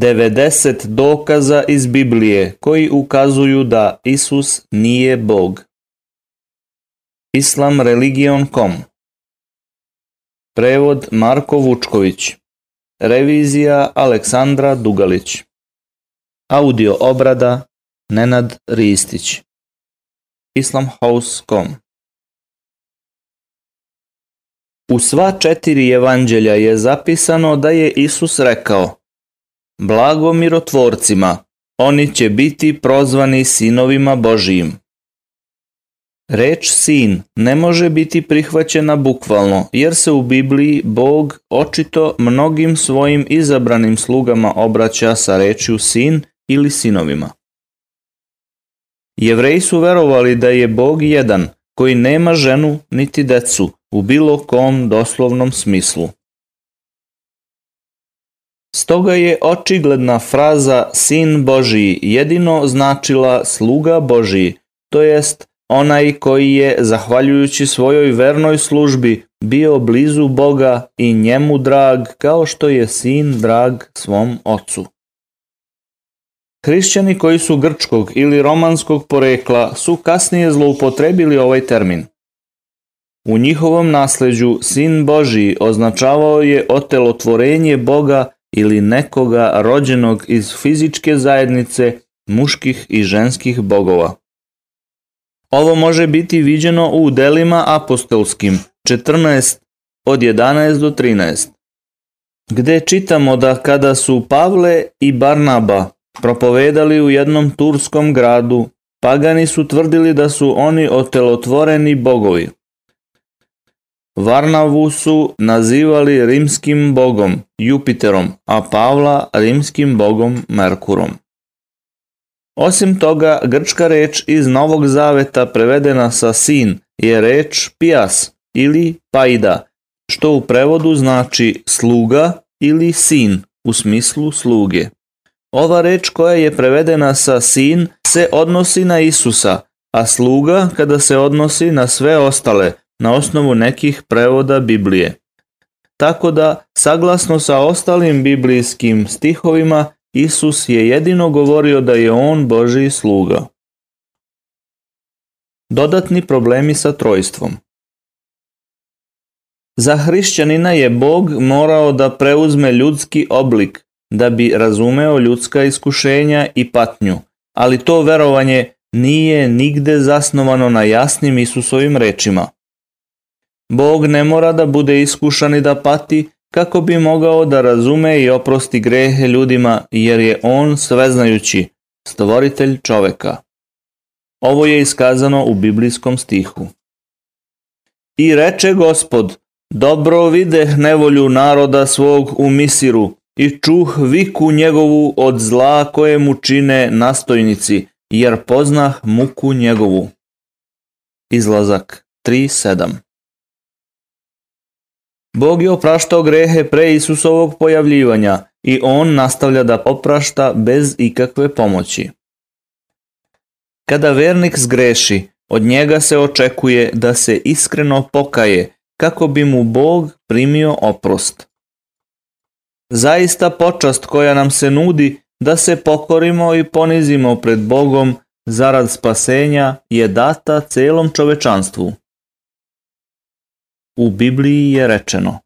90 dokaza iz Biblije koji ukazuju da Isus nije Bog. Islamreligion.com Prevod Marko Vučković Revizija Aleksandra Dugalić Audio obrada Nenad Ristić Islamhouse.com U sva četiri evanđelja je zapisano da je Isus rekao blago mirotvorcima, oni će biti prozvani sinovima Božijim. Reč sin ne može biti prihvaćena bukvalno, jer se u Bibliji Bog očito mnogim svojim izabranim slugama obraća sa rečju sin ili sinovima. Jevreji su verovali da je Bog jedan, koji nema ženu niti decu, u bilo kom doslovnom smislu. Stoga je očigledna fraza sin boži jedino značila sluga Božiji, to jest onaj koji je, zahvaljujući svojoj vernoj službi, bio blizu Boga i njemu drag kao što je sin drag svom ocu. Hrišćani koji su grčkog ili romanskog porekla su kasnije zloupotrebili ovaj termin. U njihovom nasleđu sin boži označavao je otelotvorenje Boga ili nekoga rođenog iz fizičke zajednice muških i ženskih bogova. Ovo može biti viđeno u delima apostolskim 14 od 11 do 13, gde čitamo da kada su Pavle i Barnaba propovedali u jednom turskom gradu, pagani su tvrdili da su oni otelotvoreni bogovi. Varnavu su nazivali rimskim bogom Jupiterom, a Pavla rimskim bogom Merkurom. Osim toga, grčka reč iz Novog Zaveta prevedena sa sin je reč pijas ili paida, što u prevodu znači sluga ili sin u smislu sluge. Ova reč koja je prevedena sa sin se odnosi na Isusa, a sluga kada se odnosi na sve ostale – na osnovu nekih prevoda Biblije. Tako da, saglasno sa ostalim biblijskim stihovima, Isus je jedino govorio da je on Boži sluga. Dodatni problemi sa trojstvom Za hrišćanina je Bog morao da preuzme ljudski oblik, da bi razumeo ljudska iskušenja i patnju, ali to verovanje nije nigde zasnovano na jasnim Isusovim rečima. Bog ne mora da bude iskušan i da pati kako bi mogao da razume i oprosti grehe ljudima jer je on sveznajući, stvoritelj čoveka. Ovo je iskazano u biblijskom stihu. I reče gospod, dobro videh nevolju naroda svog u misiru i čuh viku njegovu od zla koje mu čine nastojnici, jer poznah muku njegovu. Izlazak 3.7 Bog je opraštao grehe pre Isusovog pojavljivanja i on nastavlja da oprašta bez ikakve pomoći. Kada vernik zgreši, od njega se očekuje da se iskreno pokaje kako bi mu Bog primio oprost. Zaista počast koja nam se nudi da se pokorimo i ponizimo pred Bogom zarad spasenja je data celom čovečanstvu. U Bibliji je rečeno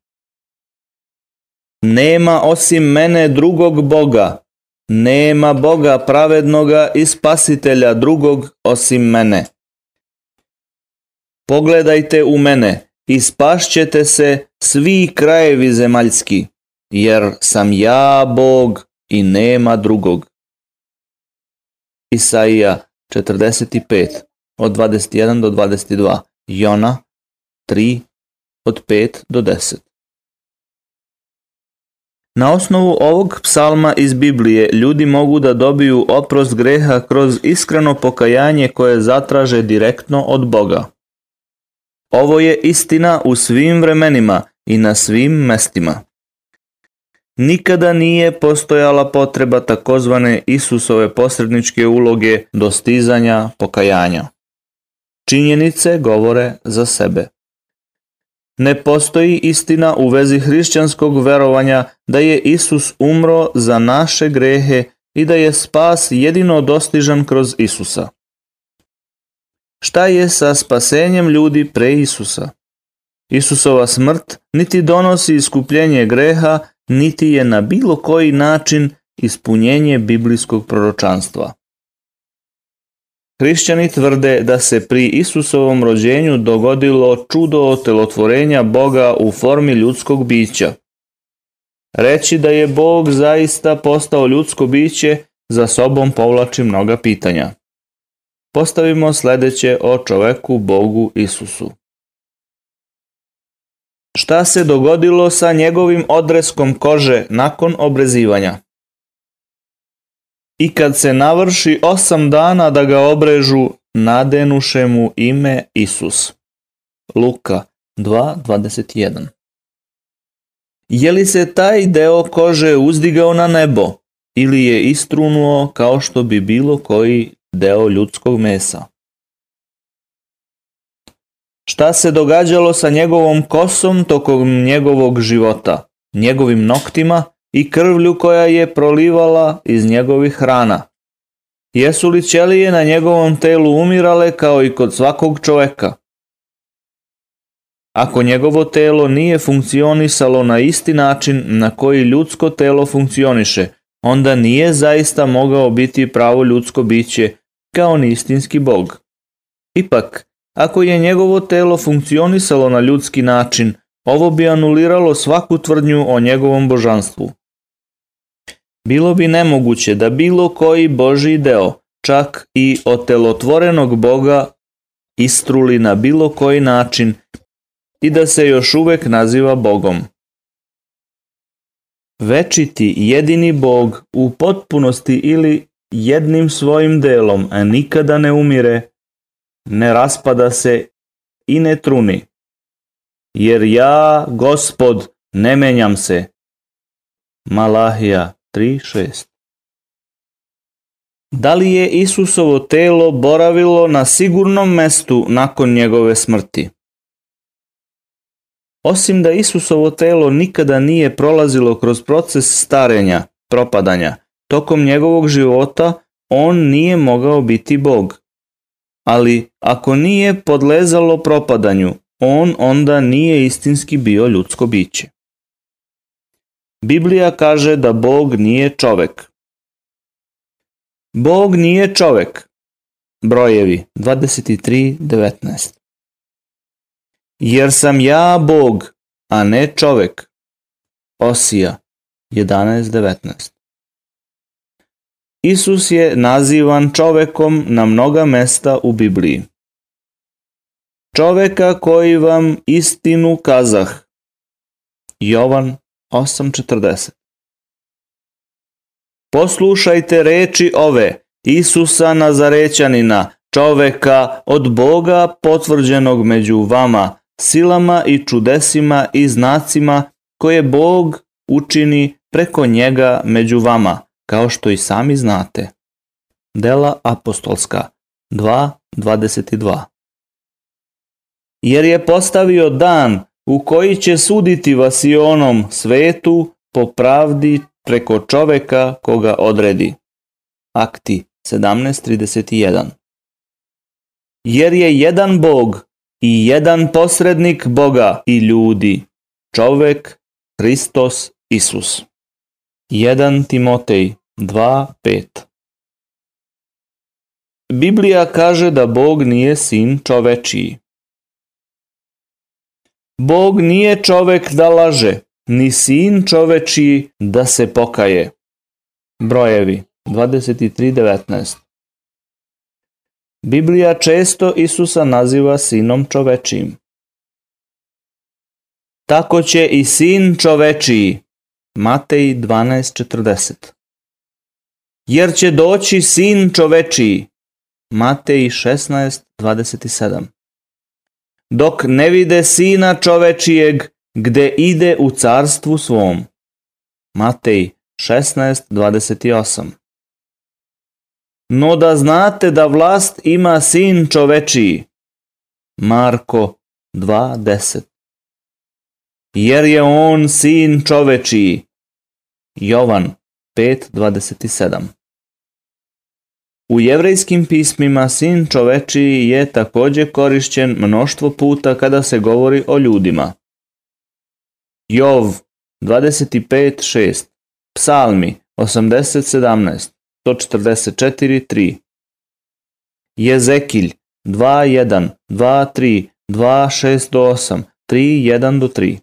Nema osim mene drugog Boga, nema Boga pravednoga i spasitelja drugog osim mene. Pogledajte u mene i spašćete se svi krajevi zemaljski, jer sam ja Bog i nema drugog. Isaija 45 od 21 do 22, Jona 3 od 5 do 10. Na osnovu ovog psalma iz Biblije ljudi mogu da dobiju oprost greha kroz iskreno pokajanje koje zatraže direktno od Boga. Ovo je istina u svim vremenima i na svim mestima. Nikada nije postojala potreba takozvane Isusove posredničke uloge stizanja pokajanja. Činjenice govore za sebe. Ne postoji istina u vezi hrišćanskog verovanja da je Isus umro za naše grehe i da je spas jedino dostižan kroz Isusa. Šta je sa spasenjem ljudi pre Isusa? Isusova smrt niti donosi iskupljenje greha, niti je na bilo koji način ispunjenje biblijskog proročanstva. Hrišćani tvrde da se pri Isusovom rođenju dogodilo čudo telotvorenja Boga u formi ljudskog bića. Reći da je Bog zaista postao ljudsko biće za sobom povlači mnoga pitanja. Postavimo sljedeće o čoveku Bogu Isusu. Šta se dogodilo sa njegovim odreskom kože nakon obrezivanja? I kad se navrši osam dana da ga obrežu, nadenuše mu ime Isus. Luka 2.21 Je li se taj deo kože uzdigao na nebo ili je istrunuo kao što bi bilo koji deo ljudskog mesa? Šta se događalo sa njegovom kosom tokom njegovog života, njegovim noktima i krvlju koja je prolivala iz njegovih hrana. Jesu li ćelije na njegovom telu umirale kao i kod svakog čoveka? Ako njegovo telo nije funkcionisalo na isti način na koji ljudsko telo funkcioniše, onda nije zaista mogao biti pravo ljudsko biće kao ni istinski bog. Ipak, ako je njegovo telo funkcionisalo na ljudski način, ovo bi anuliralo svaku tvrdnju o njegovom božanstvu bilo bi nemoguće da bilo koji Boži deo, čak i otelotvorenog Boga, istruli na bilo koji način i da se još uvek naziva Bogom. Večiti jedini Bog u potpunosti ili jednim svojim delom a nikada ne umire, ne raspada se i ne truni. Jer ja, gospod, ne menjam se. Malahija 3.6 Da li je Isusovo telo boravilo na sigurnom mestu nakon njegove smrti? Osim da Isusovo telo nikada nije prolazilo kroz proces starenja, propadanja, tokom njegovog života on nije mogao biti Bog. Ali ako nije podlezalo propadanju, on onda nije istinski bio ljudsko biće. Biblija kaže da Bog nije čovek. Bog nije čovek. Brojevi 23.19 Jer sam ja Bog, a ne čovek. Osija 11.19 Isus je nazivan čovekom na mnoga mesta u Bibliji. Čoveka koji vam istinu kazah. Jovan 8.40 Poslušajte reči ove, Isusa Nazarećanina, čoveka od Boga potvrđenog među vama, silama i čudesima i znacima koje Bog učini preko njega među vama, kao što i sami znate. Dela apostolska 2.22 Jer je postavio dan u koji će suditi vasionom svetu po pravdi preko čoveka koga odredi. Akti 17.31 Jer je jedan Bog i jedan posrednik Boga i ljudi, čovek Hristos Isus. 1 Timotej 2.5 Biblija kaže da Bog nije sin čovečiji. Bog nije čovek da laže, ni sin čoveči da se pokaje. Brojevi 23.19 Biblija često Isusa naziva sinom čovečijim. Tako će i sin čovečiji. Matej 12.40 Jer će doći sin čovečiji. Matej 16.27 dok ne vide sina čovečijeg gde ide u carstvu svom. Matej 16.28 No da znate da vlast ima sin čovečiji. Marko 2.10 Jer je on sin čovečiji. Jovan 5.27 u jevrejskim pismima sin čovečiji je također korišćen mnoštvo puta kada se govori o ljudima. Jov 25.6 Psalmi 80.17 144.3 Jezekilj 2.1 2.3 2.6 do 8 3.1 do 3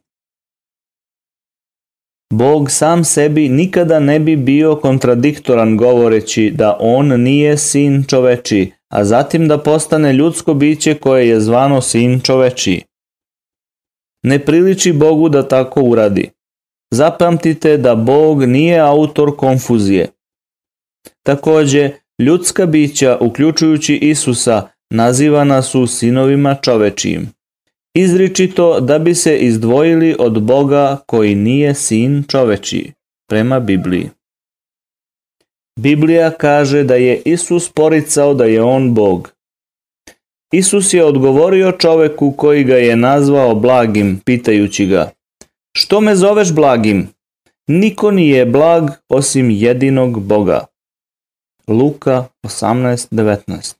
Bog sam sebi nikada ne bi bio kontradiktoran govoreći da on nije sin čoveči, a zatim da postane ljudsko biće koje je zvano sin čoveči. Ne priliči Bogu da tako uradi. Zapamtite da Bog nije autor konfuzije. Također, ljudska bića, uključujući Isusa, nazivana su sinovima čovečijim izričito da bi se izdvojili od Boga koji nije sin čoveči, prema Bibliji. Biblija kaže da je Isus poricao da je on Bog. Isus je odgovorio čoveku koji ga je nazvao blagim, pitajući ga, što me zoveš blagim? Niko nije blag osim jedinog Boga. Luka 18.19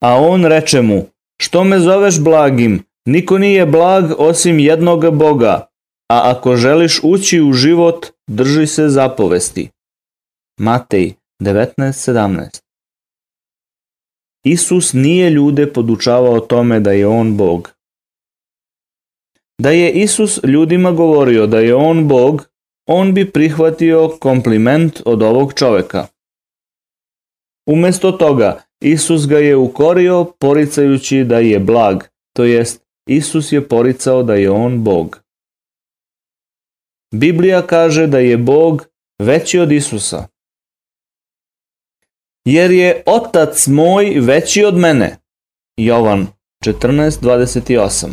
A on reče mu, što me zoveš blagim? Niko nije blag osim jednog Boga, a ako želiš ući u život, drži se zapovesti. Matej 19.17 Isus nije ljude podučavao tome da je on Bog. Da je Isus ljudima govorio da je on Bog, on bi prihvatio kompliment od ovog čoveka. Umjesto toga, Isus ga je ukorio poricajući da je blag, to jest Isus je poricao da je on Bog. Biblija kaže da je Bog veći od Isusa. Jer je otac moj veći od mene. Jovan 14.28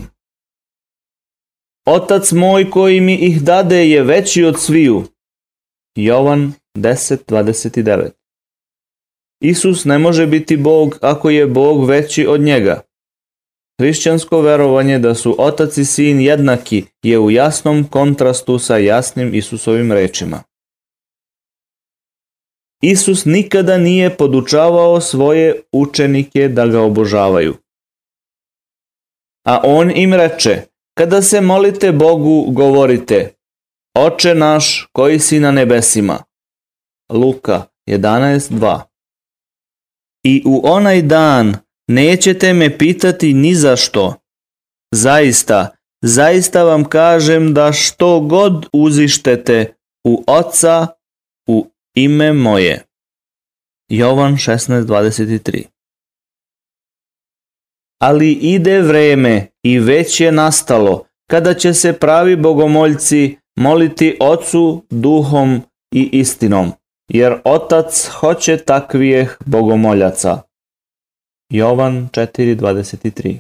Otac moj koji mi ih dade je veći od sviju. Jovan 10.29 Isus ne može biti Bog ako je Bog veći od njega. Hrišćansko verovanje da su otac i sin jednaki je u jasnom kontrastu sa jasnim Isusovim rečima. Isus nikada nije podučavao svoje učenike da ga obožavaju. A on im reče, kada se molite Bogu, govorite, Oče naš koji si na nebesima. Luka 11.2 i u onaj dan nećete me pitati ni za što. Zaista, zaista vam kažem da što god uzištete u oca u ime moje. Jovan 16.23 Ali ide vreme i već je nastalo kada će se pravi bogomoljci moliti ocu duhom i istinom jer otac hoće takvijeh bogomoljaca. Jovan 4.23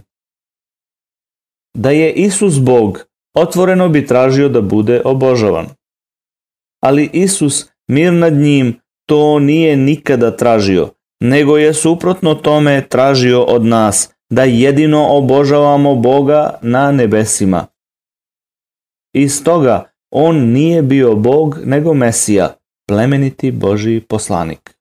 Da je Isus Bog, otvoreno bi tražio da bude obožavan. Ali Isus, mir nad njim, to nije nikada tražio, nego je suprotno tome tražio od nas, da jedino obožavamo Boga na nebesima. Iz toga, on nije bio Bog, nego Mesija, plemeniti Božiji poslanik.